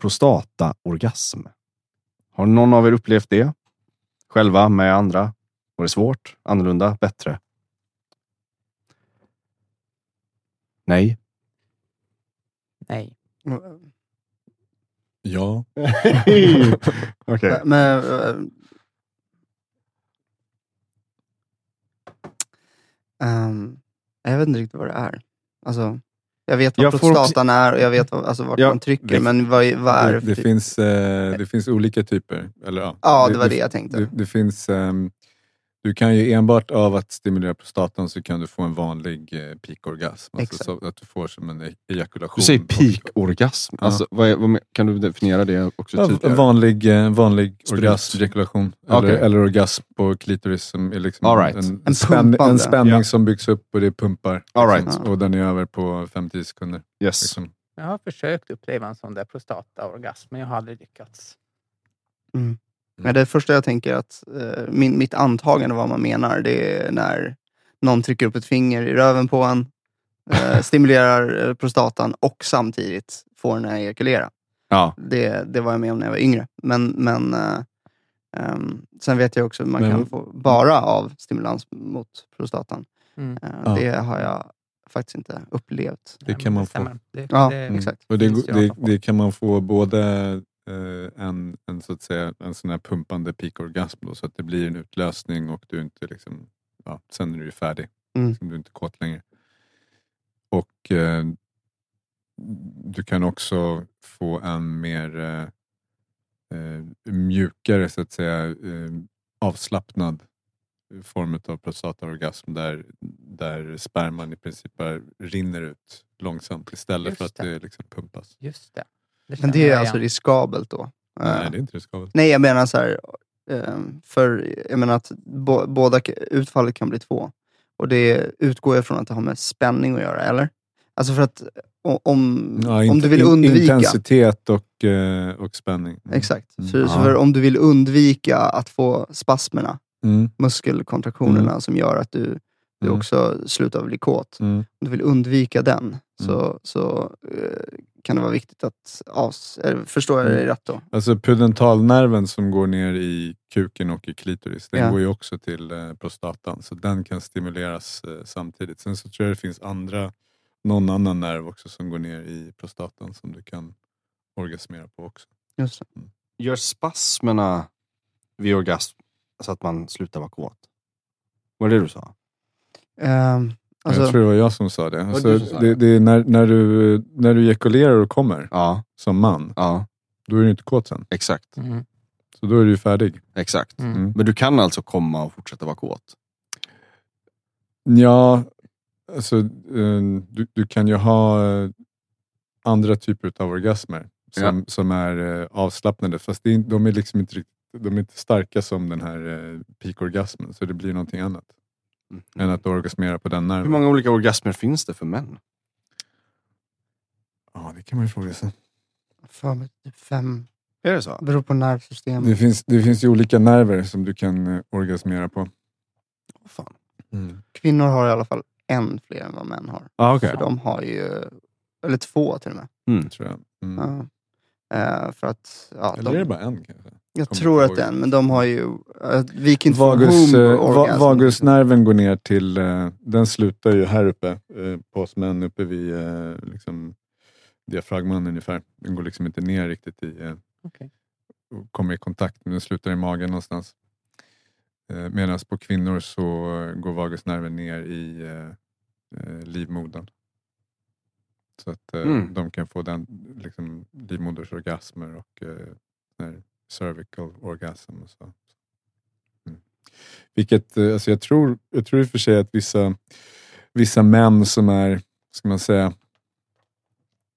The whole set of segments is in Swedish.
prostataorgasm. Har någon av er upplevt det? Själva, med andra? Var det svårt? Annorlunda? Bättre? Nej. Nej. Ja. Okej. Men, ehm, jag vet inte riktigt vad det är. Alltså, jag vet vad Jag prostatan är och jag vet vad, alltså, vart Ja, man trycker, det- men vad, vad är Det, det, det, typ? finns, eh, det finns olika typer. Eller, ja, Ja, det var det jag tänkte. Det, det finns, ehm, du kan ju enbart av att stimulera prostatan så kan du få en vanlig eh, peakorgasm. Alltså så att du får som en e- ejakulation. Du säger peak-orgasm. Alltså, vad är, vad, kan du definiera det också Ja, tydligare? en vanlig, eh, vanlig Sprut. orgasm, ejakulation. Eller, Okej. eller orgasm på klitoris som är liksom All right. en, En en, spänn, pumpande. en spänning Ja. som byggs upp och det pumpar. All liksom. right. Och den är över på 5-10 sekunder. Yes. Liksom. Jag har försökt uppleva en sån där prostataorgasm, men jag har aldrig lyckats. Men det första jag tänker att eh, min, mitt antagande vad man menar, det är när någon trycker upp ett finger i röven på en, eh, stimulerar eh, prostatan och samtidigt får den att ejakulera. Ja. Det, det var jag med om när jag var yngre. Men, men eh, ehm, sen vet jag också att man Men- kan få bara av stimulans mot prostatan. Mm. Eh, Ja. Det har jag faktiskt inte upplevt. Det kan man få. Det, Ja, det, exakt. Och det, det, på. det kan man få både eh, en, en, så att säga, en sån här pumpande peakorgasm då, så att det blir en utlösning och du inte liksom, ja, sen är du färdig. Mm. Liksom, du är inte kåt längre. Och eh, du kan också få en mer eh, eh, mjukare, så att säga, eh, avslappnad form av prostataorgasm där, där sperman i princip bara rinner ut långsamt istället Just för att det. det liksom pumpas. Just det. Men känner det är alltså igen. riskabelt då? Nej, Eh, det är inte riskabelt. Nej, jag menar så här, ehm, för jag menar att bo, båda utfallet kan bli två. Och det utgår jag från att det har med spänning att göra, eller? Alltså för att om, Ja, om du vill undvika... Intensitet och, eh, och spänning. Mm. Exakt. Mm. Så, så Ja. för om du vill undvika att få spasmerna, Mm. muskelkontraktionerna som gör att du, du Mm. också slutar bli kåt. Mm. Om du vill undvika den så, så eh, kan det vara viktigt att avs... Eller, förstår jag dig Mm. rätt då? Alltså pudentalnerven som går ner i kuken och i klitoris, den Ja. går ju också till eh, prostatan. Så den kan stimuleras eh, samtidigt. Sen så tror jag det finns andra, någon annan nerv också som går ner i prostatan som du kan orgasmera på också. Just det. Gör spasmerna vid orgasm så att man slutar vara kåt? Var det det du sa? Ehm, alltså, jag tror det var jag som sa det. du Alltså, som sa det, det? det är när, när, du, när du ejakulerar och kommer Ja. som man, Ja, då är du inte kåt sen. exakt. Mm. Så då är du ju färdig. Exakt. Mm. Mm. Men du kan alltså komma och fortsätta vara kåt? Ja, alltså, eh, du, du kan ju ha eh, andra typer av orgasmer som, som är eh, avslappnade. Fast det de är liksom inte riktigt, de är inte starka som den här eh, peakorgasmen. Så det blir någonting annat än att orgasmera på den Hur nerven. många olika orgasmer finns det för män? Ja, det kan man ju fråga sig. för mig typ fem, Är det så? beror på nervsystem. Det finns, det finns ju olika nerver som du kan eh, orgasmera på. Fan? Kvinnor har i alla fall en fler än vad män har. Ah, okay. För de har ju, eller två till och med. mm. Tror jag. Mm. Ja. Eh, för att, ja, Eller är det de, bara en kanske? Jag tror att ihåg. det är en, men de har ju, uh, vi kan inte få Vagus, orgasm. vagusnerven går ner till, eh, den slutar ju här uppe eh, på oss män, uppe vid liksom, diafragman ungefär. Den går liksom inte ner riktigt i, och kommer i kontakt, men den slutar i magen någonstans. Medan på kvinnor så går vagusnerven ner i livmodern. Så att Mm. de kan få den liksom, livmodersorgasmer och här cervical orgasm. Och så. Mm. Vilket, eh, alltså jag, tror, jag tror i och för sig att vissa, vissa män som är, ska man säga,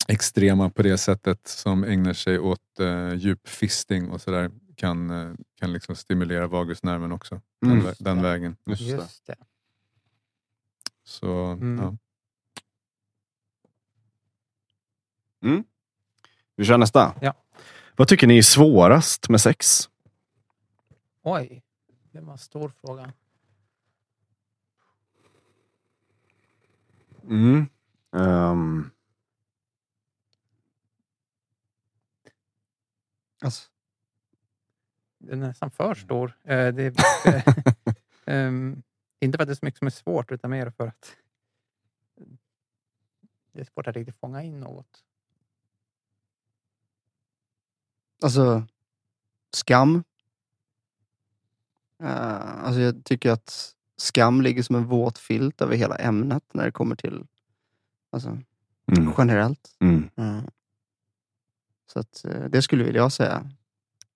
extrema på det sättet som ägnar sig åt eh, djupfisting och sådär kan, eh, kan liksom stimulera vagusnerven också. Den, Mm. vä- den vägen. Just det. Just det. Så, Mm. ja. Vi kör nästa. Ja. Vad tycker ni är svårast med sex? Oj, det var en stor fråga. Mm. Ehm. Alltså, Den är nästan för stor. Eh, det, ehm, inte för att det är så mycket som är svårt, utan mer för att det är svårt att riktigt fånga in något. Alltså skam. Eh, alltså jag tycker att skam ligger som en våt filt över hela ämnet när det kommer till alltså, Mm. generellt. Mm. Mm. Så att, eh, det skulle jag säga.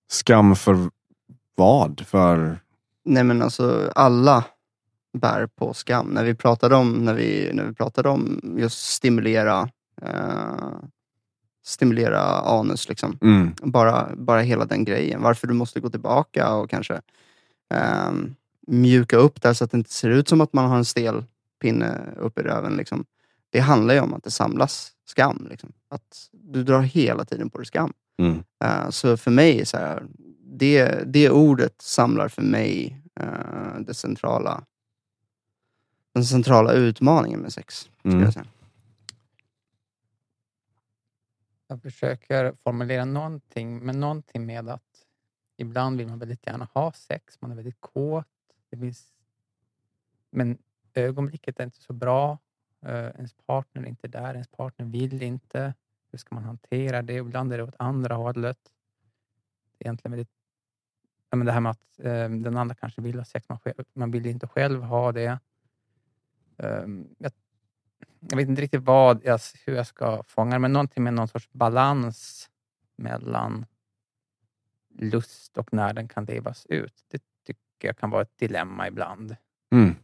Skam för vad? För... Nej men alltså alla bär på skam. När vi pratade om, när vi, när vi pratade om just stimulera eh, stimulera anus, liksom. Mm. bara, bara hela den grejen. Varför du måste gå tillbaka och kanske ehm, mjuka upp där så att det inte ser ut som att man har en stel pinne upp i röven. Liksom. Det handlar ju om att det samlas skam. Liksom. Att du drar hela tiden på dig skam. Mm. Eh, så för mig, så här, det, det ordet samlar för mig eh, det centrala, den centrala utmaningen med sex. Mm. jag säga. Jag försöker formulera någonting, men någonting med att ibland vill man väldigt gärna ha sex, man är väldigt kåt. Det finns, men ögonblicket är inte så bra. Uh, ens partner är inte där, ens partner vill inte. Hur ska man hantera det? Ibland är det åt andra hållet. Det är egentligen väldigt... Ja, men det här med att um, den andra kanske vill ha sex, man, själv, man vill inte själv ha det. Um, jag jag vet inte riktigt vad jag, hur jag ska fånga det, men någonting med någon sorts balans mellan lust och när den kan levas ut. Det tycker jag kan vara ett dilemma ibland. Mm.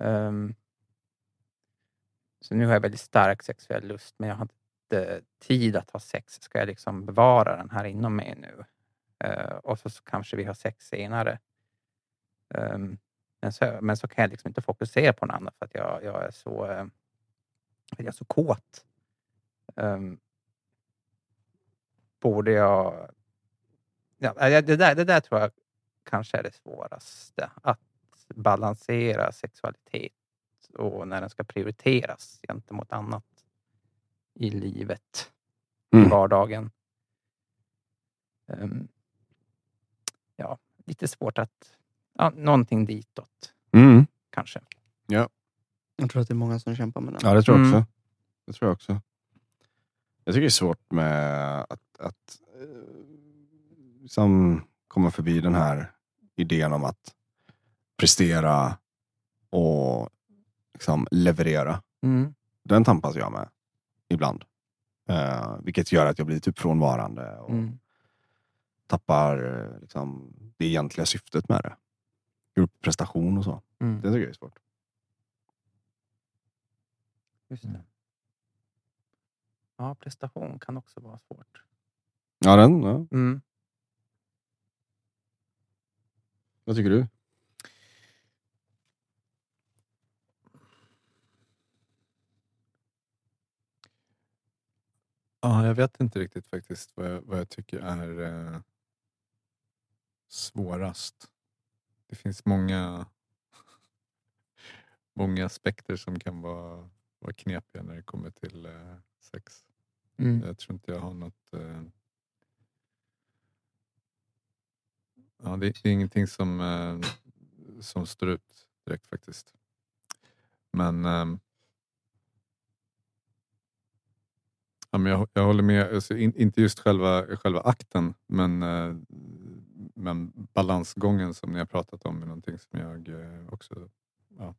Ehm, så nu har jag väldigt stark sexuell lust, men jag har inte tid att ha sex. Ska jag liksom bevara den här inom mig nu? Eh, och så, så kanske vi har sex senare. Ehm, men, så, men så kan jag liksom inte fokusera på något annat för att jag, jag är så eh, jag är så kåt. Um, borde jag... Ja, det, där, det där tror jag kanske är det svåraste. Att balansera sexualitet och när den ska prioriteras gentemot annat i livet, i Mm. vardagen. Ehm, ja, lite svårt att... Ja, någonting ditåt, Mm. kanske. Jag tror att det är många som kämpar med det. Ja, det tror jag Mm. också. Det tror jag också. Jag tycker det är svårt med att, att eh, liksom komma förbi den här idén om att prestera och liksom leverera. Mm. Den tampas jag med ibland. Eh, vilket gör att jag blir typ frånvarande och Mm. tappar eh, liksom, det egentliga syftet med det. Gruppprestation och så. Mm. Det tycker jag är svårt. Just det. Ja, prestation kan också vara svårt. Ja, den. Ja. Mm. Vad tycker du? Ja, jag vet inte riktigt faktiskt vad jag, vad jag tycker är eh, svårast. Det finns många, många aspekter som kan vara, vara knepiga när det kommer till eh, sex. Mm. Jag tror inte jag har något... Eh, ja, det, är ingenting som, eh, som står ut direkt faktiskt. Men, ehm, ja, men jag, jag håller med, alltså, in, inte just själva, själva akten men, men balansgången som ni har pratat om är någonting som jag eh, också ja,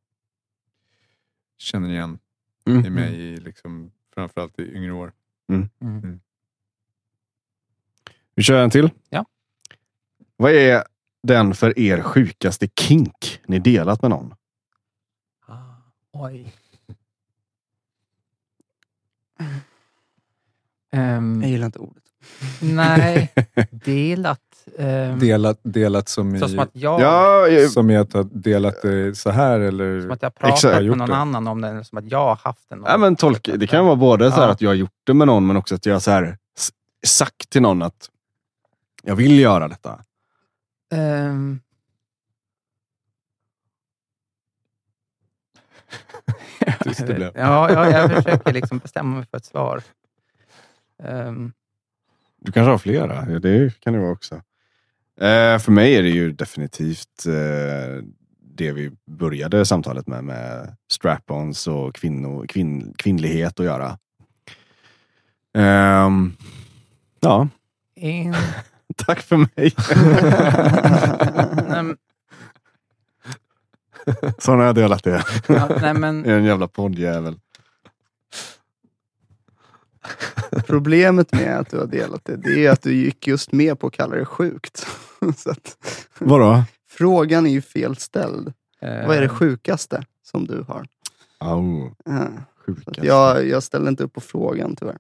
känner igen Mm. i mig, i, liksom, framförallt i yngre år. Mm. Vi kör en till. Ja. Vad är den för er sjukaste kink ni delat med någon? Ah, oj. Ehm, Jag gillar inte ordet. nej, delat. Ehm, Delat, delat som i, så som att jag, Ja, jag, som i att ha delat det så här eller? som att jag pratat Exakt, med någon det. annan om det, eller som att jag har haft en. ja, men tolk, det kan vara både så här Ja. att jag har gjort det med någon, men också att jag så här, sagt till någon att jag vill göra detta. Ehm. Tyst det blev. ja, ja, jag försöker liksom bestämma mig för ett svar. Ehm. Du kanske har flera? Ja, det kan det vara också. Eh, för mig är det ju definitivt eh, det vi började samtalet med, med strap-ons och kvinno, kvinn, kvinnlighet att göra. Ehm, ja, In... tack för mig. nej, men- Så har jag delat det. ja, nej, men, Jag är en jävla poddjävel. Problemet med att du har delat det, det är att du gick just med på att kalla det sjukt. Så att, Vadå? frågan är ju fel ställd. eh, Vad är det sjukaste som du har? Au, Ja. Så sjukast. att jag, jag ställer inte upp på frågan tyvärr.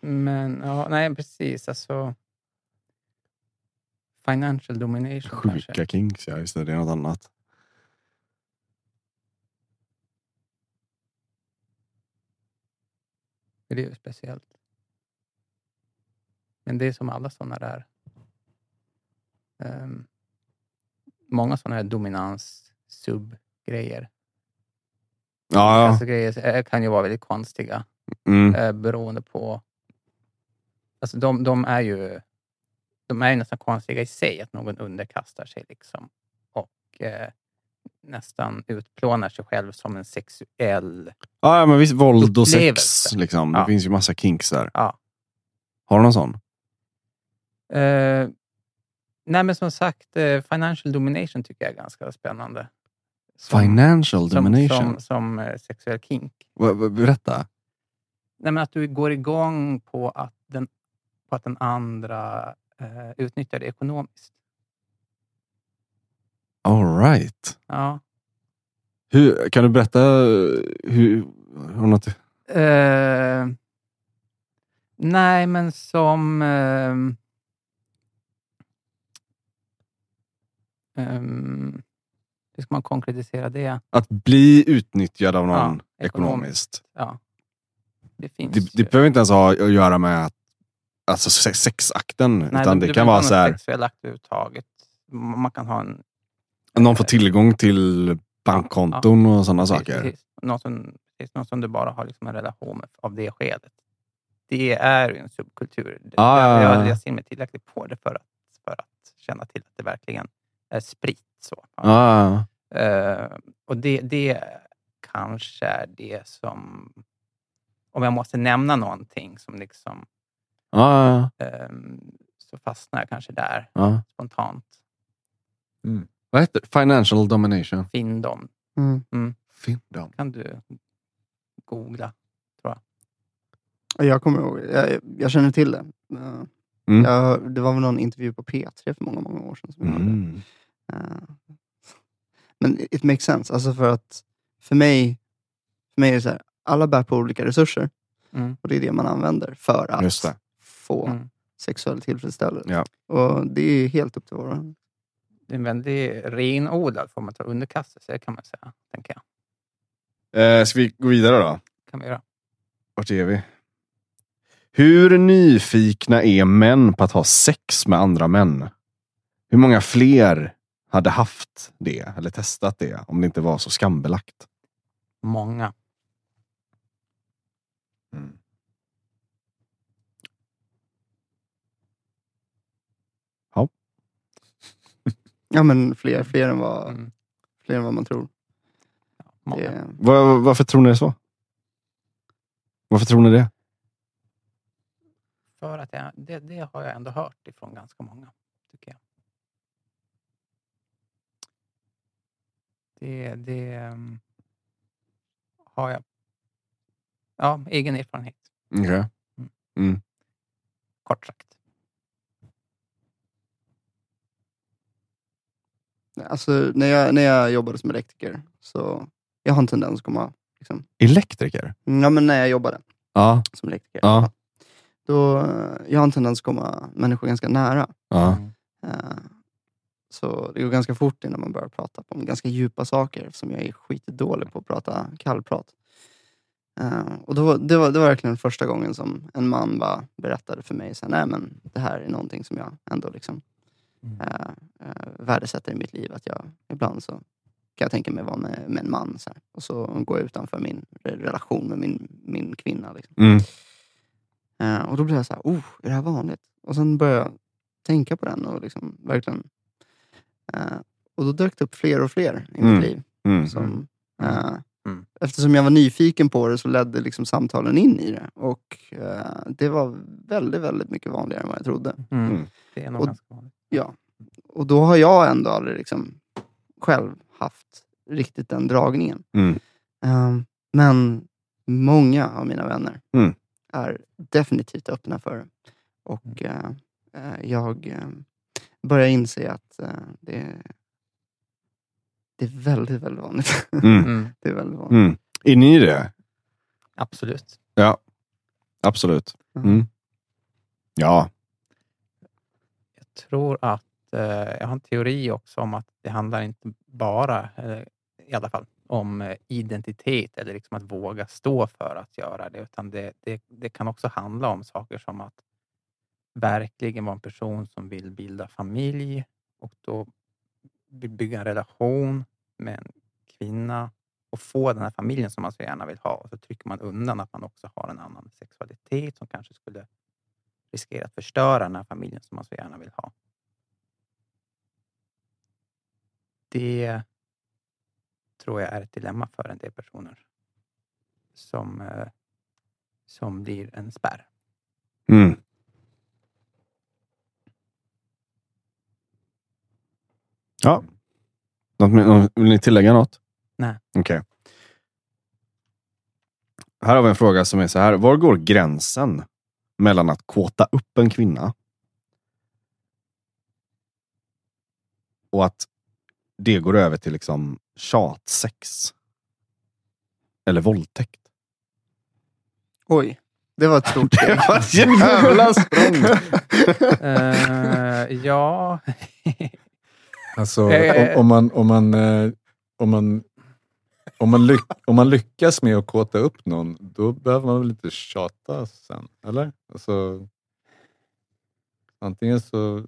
Men, ja, nej precis. Alltså, financial domination kanske. Sjuka kings, ja just det. Det är något annat. Det är ju speciellt. Men det är som alla sådana där... ehm, många sådana här dominans sub-grejer. Ja, ja. Alltså grejer eh, kan ju vara väldigt konstiga Mm. eh, beroende på... Alltså de, de är ju de är ju nästan konstiga i sig, att någon underkastar sig liksom och eh, nästan utplånar sig själv som en sexuell... Ja, men visst. Våld och sex. Upplevelse. Liksom. Ja. Det finns ju massa kinks där. Ja. Har du någon sån? Eh, nej, men som sagt, eh, financial domination tycker jag är ganska spännande. Som- Financial som, domination? Som, som eh, sexuell kink. Va- va- Berätta. Nej, men att du går igång på att den, på att den andra eh, utnyttjar det ekonomiskt. All right. Ja. Hur, kan du berätta eh, hur... Har något? Eh, nej, men som... Eh, ehm, hur ska man konkretisera det? Att bli utnyttjad av någon Ja, ekonomiskt. Ja. Det finns Det, det behöver inte ens ha att göra med att, alltså se- sexakten. Nej, utan det, kan vara så här, Sexuell akt överhuvudtaget. Man kan ha en... någon får tillgång till bankkonton och sådana saker. Precis, någon, som, precis, någon som du bara har liksom en relation med av det skedet. Det är ju en subkultur. Ah, ja, jag, ja, jag, ja. jag ser mig tillräckligt på det för att, för att känna till att det verkligen är spritt. Så. Ah, Eh, och det, det kanske är det som... Om jag måste nämna någonting som liksom... ah, ehm, så fastnar jag kanske där ah. spontant. Vad heter det? Financial domination? Findom. Mm. Findom. kan du googla. Jag kommer ihåg, jag, jag känner till det. Mm. Jag, det var väl någon intervju på P3 för många, många år sedan. Som jag. Mm. Eh, Men it makes sense. Alltså för att för mig, för mig är det så här, alla bär på olika resurser. Mm. Och det är det man använder för att få Mm. sexuell tillfredsställelse. Ja. Och det är helt upp till var och en. Det är en väldigt renodlad form av underkastelse kan man säga. Tänker jag. Eh, ska vi gå vidare då? kan vi göra. Vart är vi? Hur nyfikna är män på att ha sex med andra män? Hur många fler hade haft det eller testat det om det inte var så skambelagt? Många. Ja, men fler, fler, än vad, Mm. fler än vad man tror. Det, Var, varför tror ni det är så? Varför tror ni det? För att jag, det, det har jag ändå hört ifrån ganska många. tycker jag. Det, det ehm, har jag. Ja, egen erfarenhet. Okej. Kort sagt. Alltså, när, jag, när jag jobbade som elektriker så jag har en tendens att komma... Liksom, Elektriker? ja, men när jag jobbade Ja. som elektriker. Ja. Då, jag har en tendens att komma människor ganska nära. ja. Mm. Eh, Så det går ganska fort innan man börjar prata om ganska djupa saker eftersom jag är skitdålig på att prata kallprat. Eh, Och då, det, var, det var verkligen första gången som en man bara berättade för mig, så här, nej men det här är någonting som jag ändå liksom, Mm. eh, värdesätter i mitt liv. Att jag ibland så kan jag tänka mig vara med, med en man. Så här. Och så går jag utanför min re- relation med min, min kvinna. Liksom. Mm. Eh, och då blev jag så här, oh, är det här vanligt? Och sen började jag tänka på den och liksom verkligen... Eh, och då dök det upp fler och fler i Mm. mitt liv. Mm. Som, eh, Mm. Eftersom jag var nyfiken på det så ledde liksom samtalen in i det. Och eh, det var väldigt, väldigt mycket vanligare än vad jag trodde. Mm. Mm. Det är nog Och- ganska vanligt. Ja. Och då har jag ändå aldrig liksom själv haft riktigt den dragningen. Mm. Ehm, men många av mina vänner Mm. är definitivt öppna för det. Och eh, jag eh, börjar inse att det, det är väldigt, väldigt vanligt. Mm. Mm. det är väldigt vanligt. Mm. Är ni det? Absolut. Ja, absolut. Mm. Ja. Jag tror att eh, jag har en teori också om att det handlar inte bara, eh, i alla fall, om eh, identitet eller liksom att våga stå för att göra det, utan det, det, det kan också handla om saker som att verkligen vara en person som vill bilda familj och då vill bygga en relation med en kvinna och få den här familjen som man så gärna vill ha. Och så trycker man undan att man också har en annan sexualitet som kanske skulle riskera att förstöra den här familjen som man så gärna vill ha. Det tror jag är ett dilemma för en del personer som, eh, som blir en spärr. Mm. Ja. Vill ni tillägga något? Nej. Okej. Här har vi en fråga som är så här. Var går gränsen mellan att kåta upp en kvinna och att det går över till liksom tjatsex? Eller våldtäkt? Oj, det var ett stort steg. Det var ett jävla språng. Eh, ja, Alltså, Eh. om, om, man, om, man, eh, om, man, om, man lyck, om man lyckas med att kåta upp någon, då behöver man väl inte tjata sen? Eller? Alltså, antingen så,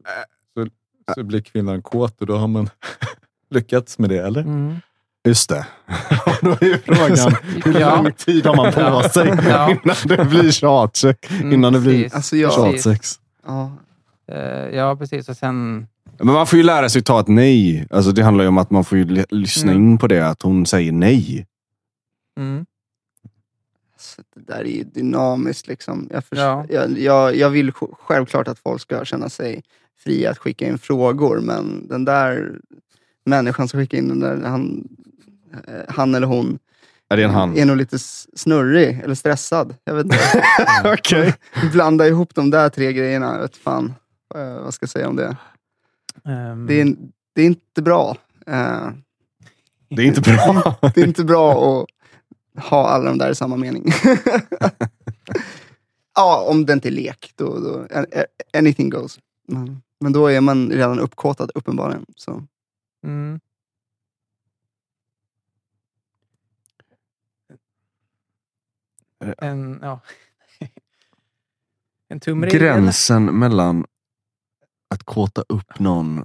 så, så blir kvinnan kåt och då har man lyckats med det, eller? mm. Just det. Då är ju frågan, hur Ja. lång tid har man på Ja. sig Ja. innan det blir tjatsex? Mm, Innan det blir precis. Alltså, jag- tjatsex. ja, Eh, ja, precis. Och sen... Men man får ju lära sig ta ett nej. Alltså det handlar ju om att man får ju lyssna Mm. in på det, att hon säger nej. Mm. Så det där är ju dynamiskt. Liksom. Jag, Ja. jag, jag, jag vill sj- självklart att folk ska känna sig fria att skicka in frågor, men den där människan som skickar in den där, han, eh, han eller hon, Är det en han? är nog lite snurrig eller stressad. Jag vet inte. Okej. Blanda ihop de där tre grejerna. Jag vet fan vad ska jag säga om det. Ehm, Det är, det är inte bra. Eh, Det är inte bra. det är inte bra att ha alla de där i samma mening. ja, om det inte är lek. Då, då, anything goes. Men, men då är man redan uppkåtad uppenbarligen. Så. Mm. En, ja. en tumregel. Gränsen mellan att kåta upp någon...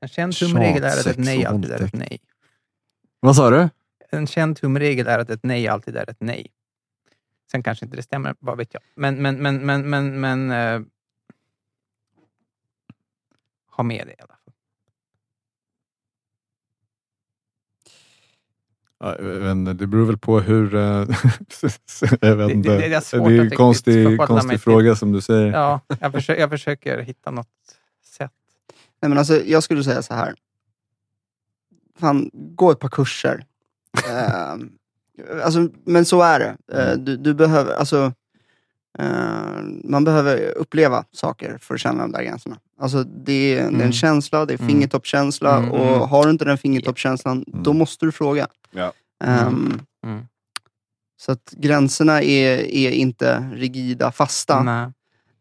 En känd tumregel är att ett nej alltid är ett nej. Vad sa du? En känd tumregel är att ett nej alltid är ett nej. Sen kanske inte det stämmer, vad vet jag. Men, men, men, men, men, men eh, ha med det i alla fall. Ja, det beror väl på hur... eh, jag vet Det- inte. det- det är det är en konstig, konstig till. fråga som du säger. Ja, jag, försöker, jag försöker hitta något. Nej, men alltså, jag skulle säga så här. Fan, gå ett par kurser. Eh, alltså, men så är det. Eh, du, du behöver, alltså, eh, man behöver uppleva saker för att känna de där gränserna. Alltså, det, är, det är en Mm. känsla, det är Mm. fingertoppskänsla Mm, och mm. har du inte den fingertoppskänslan, Mm. då måste du fråga. Ja. Ehm, Mm. Så att gränserna är, är inte rigida, fasta. Nej.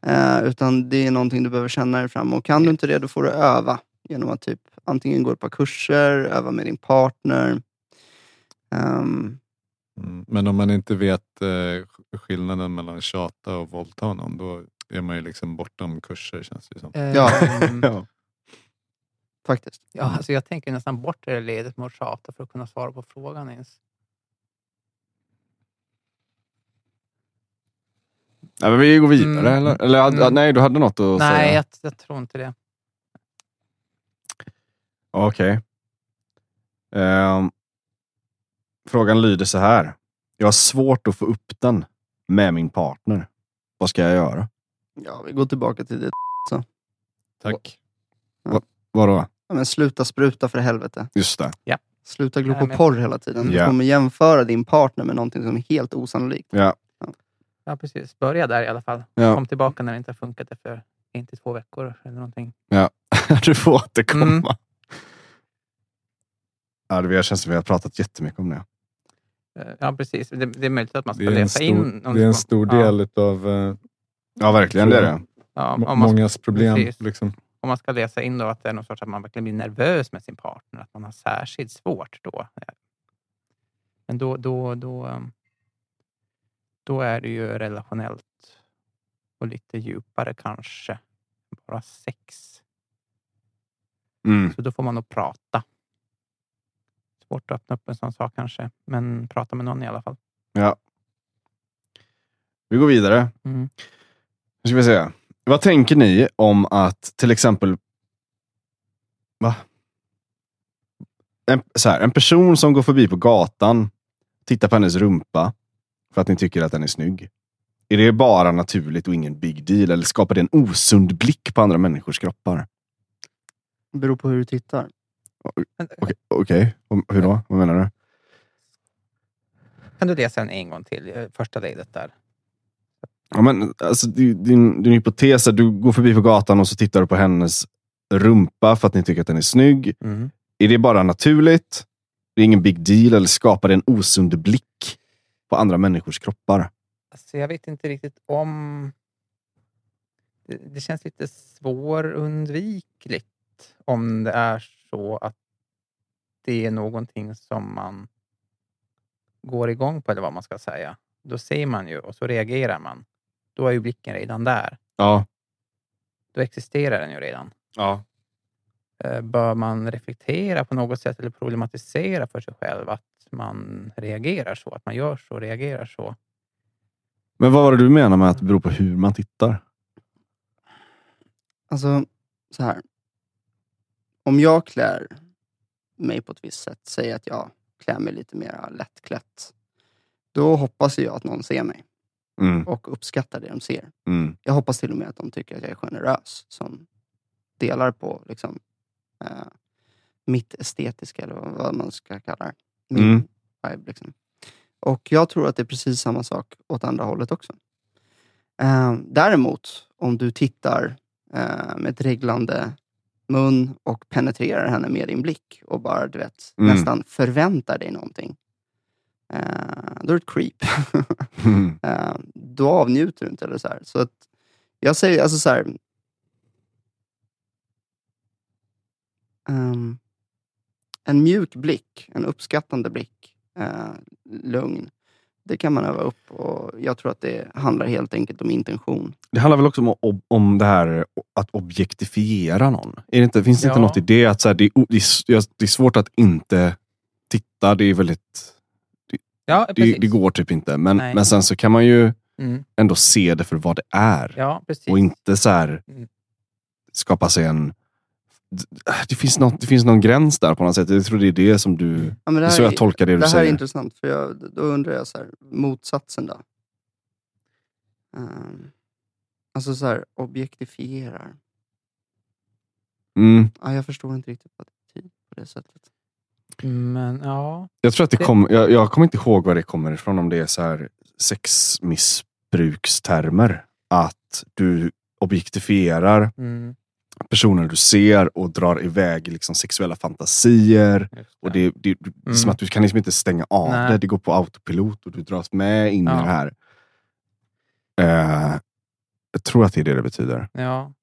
Eh, utan det är någonting du behöver känna dig fram. Och kan du inte det, då får du öva. Genom att typ antingen gå ett par kurser, öva med din partner. Mm. Men om man inte vet eh, skillnaden mellan tjata och våldta någon, då är man ju liksom bortom kurser känns det som. Ja. Ehm, Ja. faktiskt. Ja, alltså jag tänker nästan bort det ledet med att tjata för att kunna svara på frågan ens. Nej, men vi går vidare, Mm. eller? eller Mm. Nej, du hade något att Nej, säga? jag, jag tror inte det. Okej. Ehm, frågan lyder så här. Jag har svårt att få upp den med min partner. Vad ska jag göra? Ja, vi går tillbaka till det. Tack. Vadå? Ja, men sluta spruta för helvete. Just det. Sluta glo på porr hela tiden. Du Ja. kommer jämföra din partner med någonting som är helt osannolikt. Ja. Ja, precis. Börja där i alla fall. Ja. Kom tillbaka när det inte har funkat efter till två veckor eller någonting. du får återkomma. Mm. Ja, det känns som vi har pratat jättemycket om det. Eh, Ja, precis. Det, det är möjligt att man ska läsa in... stor, om det är en stor ja, del av uh, Ja, verkligen. Det är det. Ja, om, man, mångas problem. Liksom. om man ska läsa in då att det är någon sorts att man verkligen blir nervös med sin partner, att man har särskilt svårt då. Men då, då, då, um, då är det ju relationellt och lite djupare kanske. Bara sex. Mm. Så då får man nog prata. Svårt att öppna upp en sån sak kanske, men prata med någon i alla fall. Ja. Vi går vidare. Mm. Nu ska vi se. Vad tänker ni om att till exempel... Va? En, så här, en person som går förbi på gatan, tittar på hennes rumpa för att ni tycker att den är snygg. Är det bara naturligt och ingen big deal? Eller skapar det en osund blick på andra människors kroppar? Det beror på hur du tittar. Okej, okej. Och Hur då? Vad menar du? Kan du läsa den en gång till? eh, Första ledet där. Ja, men, alltså, din, din, din hypotes är att du går förbi på gatan och så tittar du på hennes rumpa för att ni tycker att den är snygg. Mm. Är det bara naturligt? Det är ingen big deal eller skapar det en osund blick på andra människors kroppar? Alltså, jag vet inte riktigt om... Det, det känns lite svårundvikligt om det är så att det är någonting som man går igång på, eller vad man ska säga. Då ser man ju och så reagerar man. Då är ju blicken redan där. Ja. Då existerar den ju redan. ja. Eh, Bör man reflektera på något sätt eller problematisera för sig själv att man reagerar så, att man gör så och reagerar så? Men vad var det du menar med att det beror på hur man tittar? Alltså, så här. Om jag klär mig på ett visst sätt, säger att jag klär mig lite mer lättklätt. Då hoppas jag att någon ser mig Mm, och uppskattar det de ser. mm, Jag hoppas till och med att de tycker att jag är generös som delar på liksom, eh, mitt estetiska, eller vad- vad man ska kalla det. Min Mm. vibe. Liksom. Och jag tror att det är precis samma sak åt andra hållet också. Eh, däremot, om du tittar eh, med dreglande mun och penetrerar henne med din blick och bara du vet, Mm. nästan förväntar dig någonting. Eh, då är du ett creep. mm. Eh, då avnjuter du inte. Eller så här. Så att jag säger alltså så här. ehm, en mjuk blick, en uppskattande blick, eh, lugn. Det kan man öva upp och jag tror att det handlar helt enkelt om intention. Det handlar väl också om, om, om det här att objektifiera någon? Är det inte, finns det inte Ja. något i det? Att så här, det, är, det, är, det svårt att inte titta. Det är väldigt... Ja, Det, det går typ inte. Men, Nej. men sen så kan man ju Mm. ändå se det för vad det är. Ja, precis. Och inte så här Mm. skapa sig en... Det finns, något, det finns någon gräns där på något sätt. Jag tror det är det som du... Ja, Det det är så jag är, tolkar det du det här är säger. intressant, för jag, då undrar jag så här, motsatsen då? Ehm, alltså så här, objektifierar. Mm. Ja, jag förstår inte riktigt vad det betyder på det sättet. Men ja, Jag tror att det Det- kom, jag, jag kommer inte ihåg var det kommer ifrån, om det är så här sexmissbrukstermer. Att du objektifierar mm, personer du ser och drar iväg liksom sexuella fantasier. just Och det, det, det är Mm. som att du kan liksom inte stänga av Nej. det. Det går på autopilot och du dras med in i Ja. det här. Eh, jag tror att det är det det betyder. Ja.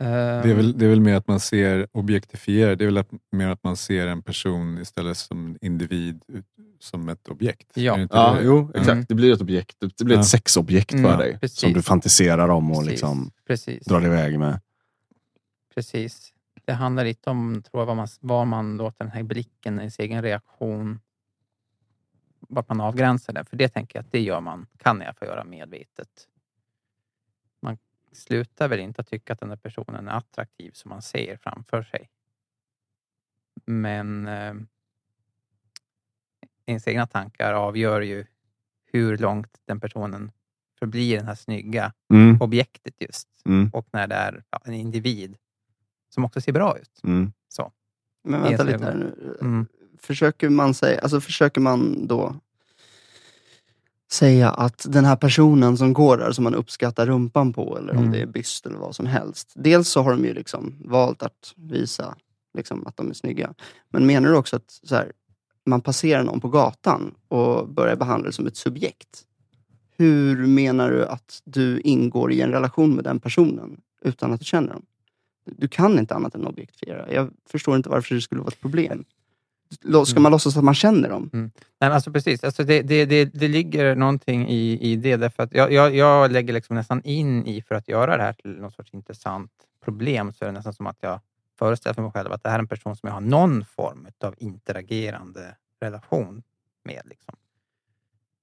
Det är, väl, det är väl mer att man ser objektifiera. Det är väl att, mer att man ser en person istället som individ, som ett objekt. Ja. Det Ja, det? jo, exakt. Mm. Det blir ett objekt. Det blir Ja. ett sexobjekt Mm, för dig. precis. Som du fantiserar om och Precis. liksom Precis. drar iväg med. Precis. Det handlar lite om tror jag, vad, man, vad man låter den här blicken, ens egen reaktion, vart man avgränsar det. För det tänker jag att det gör man, kan jag få göra medvetet. Man slutar väl inte att tycka att den där personen är attraktiv som man ser framför sig. Men eh, ens egna tankar avgör ju hur långt den personen förblir den här snygga Mm. objektet just. Mm. Och när det är ja, en individ som också ser bra ut. Mm. Så. Men vänta lite här nu. Mm. Försöker man, säga, alltså försöker man då säga att den här personen som går där, som man uppskattar rumpan på, eller om Mm. det är byst eller vad som helst. Dels så har de ju liksom valt att visa liksom, att de är snygga. Men menar du också att så här, man passerar någon på gatan och börjar behandla det som ett subjekt? Hur menar du att du ingår i en relation med den personen utan att du känner dem? Du kan inte annat än objektifiera. Jag förstår inte varför det skulle vara ett problem. Ska Mm. man låtsas att man känner dem? Nej, men alltså precis. Alltså det, det, det, det ligger någonting i, i det. Därför att jag, jag, jag lägger liksom nästan in i, för att göra det här till något sorts intressant problem, så är det nästan som att jag föreställer för mig själv att det här är en person som jag har någon form av interagerande relation med. Liksom.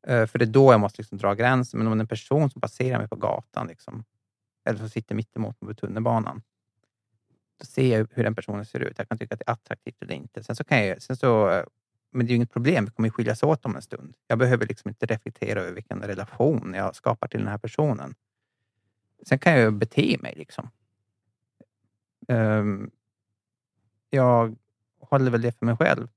Eh, För det är då jag måste liksom dra gränsen. Men om det är en person som passerar mig på gatan, liksom, eller som sitter mitt emot mig på tunnelbanan, då ser jag hur den personen ser ut. Jag kan tycka att det är attraktivt eller inte. Sen så kan jag, sen så, eh, men det är ju inget problem, vi kommer ju skiljas åt om en stund. Jag behöver liksom inte reflektera över vilken relation jag skapar till den här personen. Sen kan jag ju bete mig. liksom. Ehm, jag håller väl det för mig själv.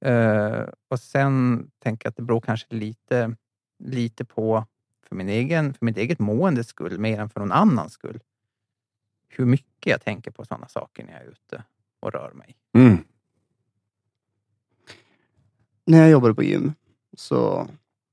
Eh, och sen tänker jag att det beror kanske lite, lite på, för, min egen, för mitt eget måendes skull, mer än för någon annans skull, hur mycket jag tänker på sådana saker när jag är ute och rör mig. Mm. När jag jobbade på gym så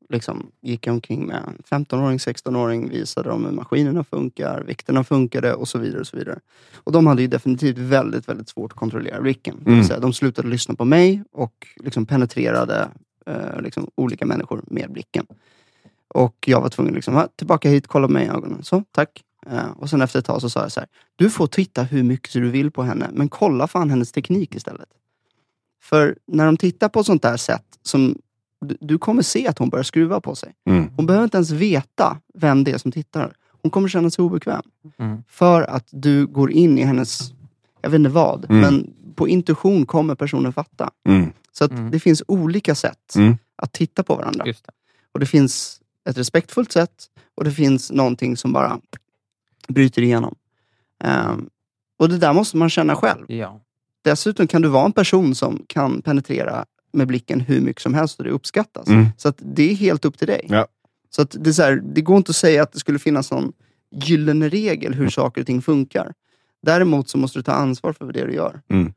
liksom gick jag omkring med en 15-åring, 16-åring, visade dem hur maskinerna funkar, vikterna funkade och så vidare. Och så vidare. Och de hade ju definitivt väldigt, väldigt svårt att kontrollera blicken. Mm. säga, de slutade lyssna på mig och liksom penetrerade eh, liksom olika människor med blicken. Och jag var tvungen liksom, "Va? tillbaka hit, kolla mig i ögonen. Så, tack. Eh, och sen efter ett tag så sa jag så här, du får titta hur mycket du vill på henne, men kolla fan hennes teknik istället. För när de tittar på ett sånt där sätt, som du, du kommer se att hon börjar skruva på sig. Mm. Hon behöver inte ens veta vem det är som tittar. Hon kommer känna sig obekväm. Mm. För att du går in i hennes, jag vet inte vad, Mm. men på intuition kommer personen fatta. Mm. Så att Mm. det finns olika sätt Mm. att titta på varandra. Just det. Och det finns ett respektfullt sätt och det finns någonting som bara bryter igenom. Ehm, och det där måste man känna själv. Ja. Dessutom kan du vara en person som kan penetrera med blicken hur mycket som helst och det uppskattas. Mm. Så att det är helt upp till dig. Ja. Så att det, är så här, det går inte att säga att det skulle finnas någon gyllene regel hur saker och ting funkar. Däremot så måste du ta ansvar för det du gör. Mm.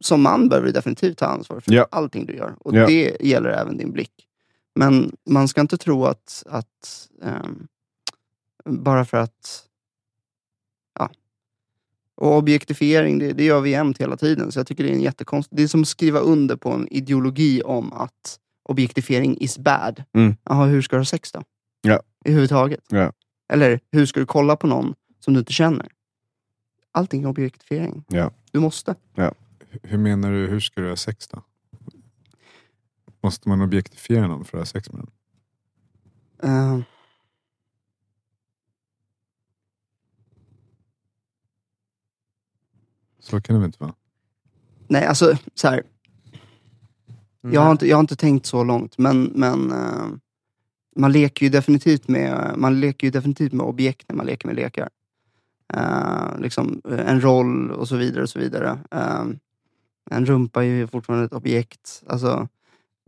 Som man behöver du definitivt ta ansvar för Ja. allting du gör. Och Ja. det gäller även din blick. Men man ska inte tro att, att ehm, bara för att. Och objektifiering, det, det gör vi jämt hela tiden. Så jag tycker det är en jättekonst... Det är som att skriva under på en ideologi om att objektifiering is bad. Mm. Jaha, hur ska du ha sex då? Ja. Överhuvudtaget. Ja. Eller hur ska du kolla på någon som du inte känner? Allting är objektifiering. Ja. Du måste. Hur menar du, hur ska du ha sex då? Måste man objektifiera någon för att ha sex med den? Eh, Så kan det väl inte vara? nej, alltså så här. Jag har, inte, jag har inte tänkt så långt, men, men eh, man leker ju definitivt med man leker ju definitivt med objekt när man leker med lekar. Eh, liksom, eh, en roll och så vidare. och så vidare. Eh, en rumpa är ju fortfarande ett objekt. Alltså,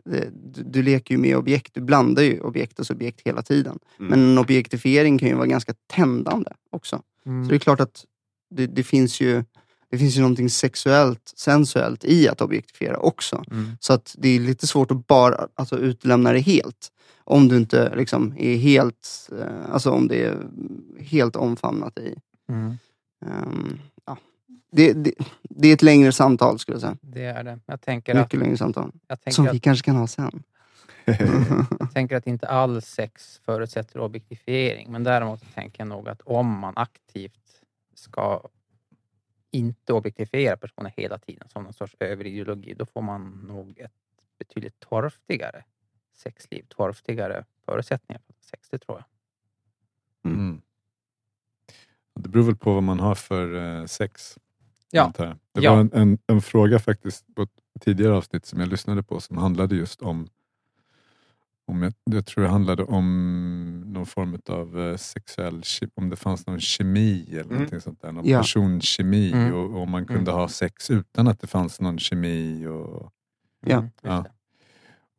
det, du, du leker ju med objekt, du blandar ju objekt och subjekt hela tiden. Mm. Men en objektifiering kan ju vara ganska tändande också. Mm. Så det är klart att det, det, finns ju, det finns ju någonting sexuellt, sensuellt i att objektifiera också. Mm. Så att det är lite svårt att bara alltså, utlämna det helt. Om du inte liksom, är helt, eh, alltså om det är helt omfamnat i. Mm. ehm, ja. det, det, det är ett längre samtal skulle jag säga. Det är det. Jag tänker att, Mycket längre samtal. Som tänker vi att, kanske kan ha sen. jag tänker att inte all sex förutsätter objektifiering. Men däremot tänker jag nog att om man aktivt ska inte objektifiera personer hela tiden som någon sorts överideologi, då får man nog ett betydligt torftigare sexliv torftigare förutsättningar för sex, det tror jag. Mm. Mm. Det beror väl på vad man har för eh, sex. Ja. Det Ja. var en, en, en fråga faktiskt på ett tidigare avsnitt som jag lyssnade på som handlade just om, om jag, jag tror det handlade om någon form av eh, sexuell, om det fanns någon kemi eller Mm. någonting sånt där. Någon Ja. personkemi Mm. och, om man kunde Mm. ha sex utan att det fanns någon kemi. Och, Ja. Mm, Ja. det.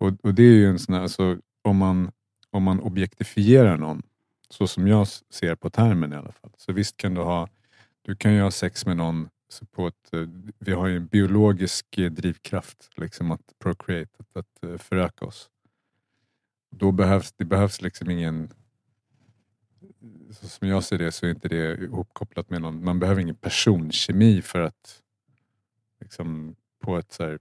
och, och det är ju en sån här, alltså, om, man, om man objektifierar någon, så som jag ser på termen i alla fall. Så visst kan du ha, du kan ju ha sex med någon så på ett, eh, vi har ju en biologisk eh, drivkraft liksom att procreate, att, att föröka oss. Då behövs, det behövs liksom ingen, så som jag ser det så är inte det ihopkopplat med någon, man behöver ingen personkemi för att liksom på ett så här,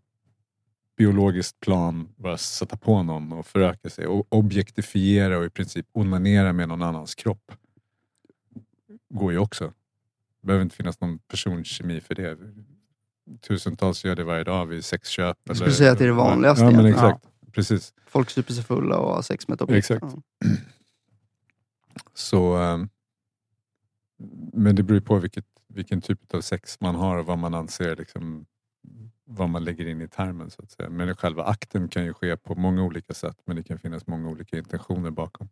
biologiskt plan bara sätta på någon och föröka sig och objektifiera och i princip onanera med någon annans kropp. går ju också. Det behöver inte finnas någon personkemi för det. Tusentals gör det varje dag vid sexköp. Jag skulle säga att det är det vanligaste Ja, men exakt. Precis. Folk super sig fulla och har sex med objekt. Exakt. Ja. Så, ehm, men det beror på vilket, vilken typ av sex man har och vad man anser liksom, vad man lägger in i termen. Så att säga. Men själva akten kan ju ske på många olika sätt men det kan finnas många olika intentioner bakom.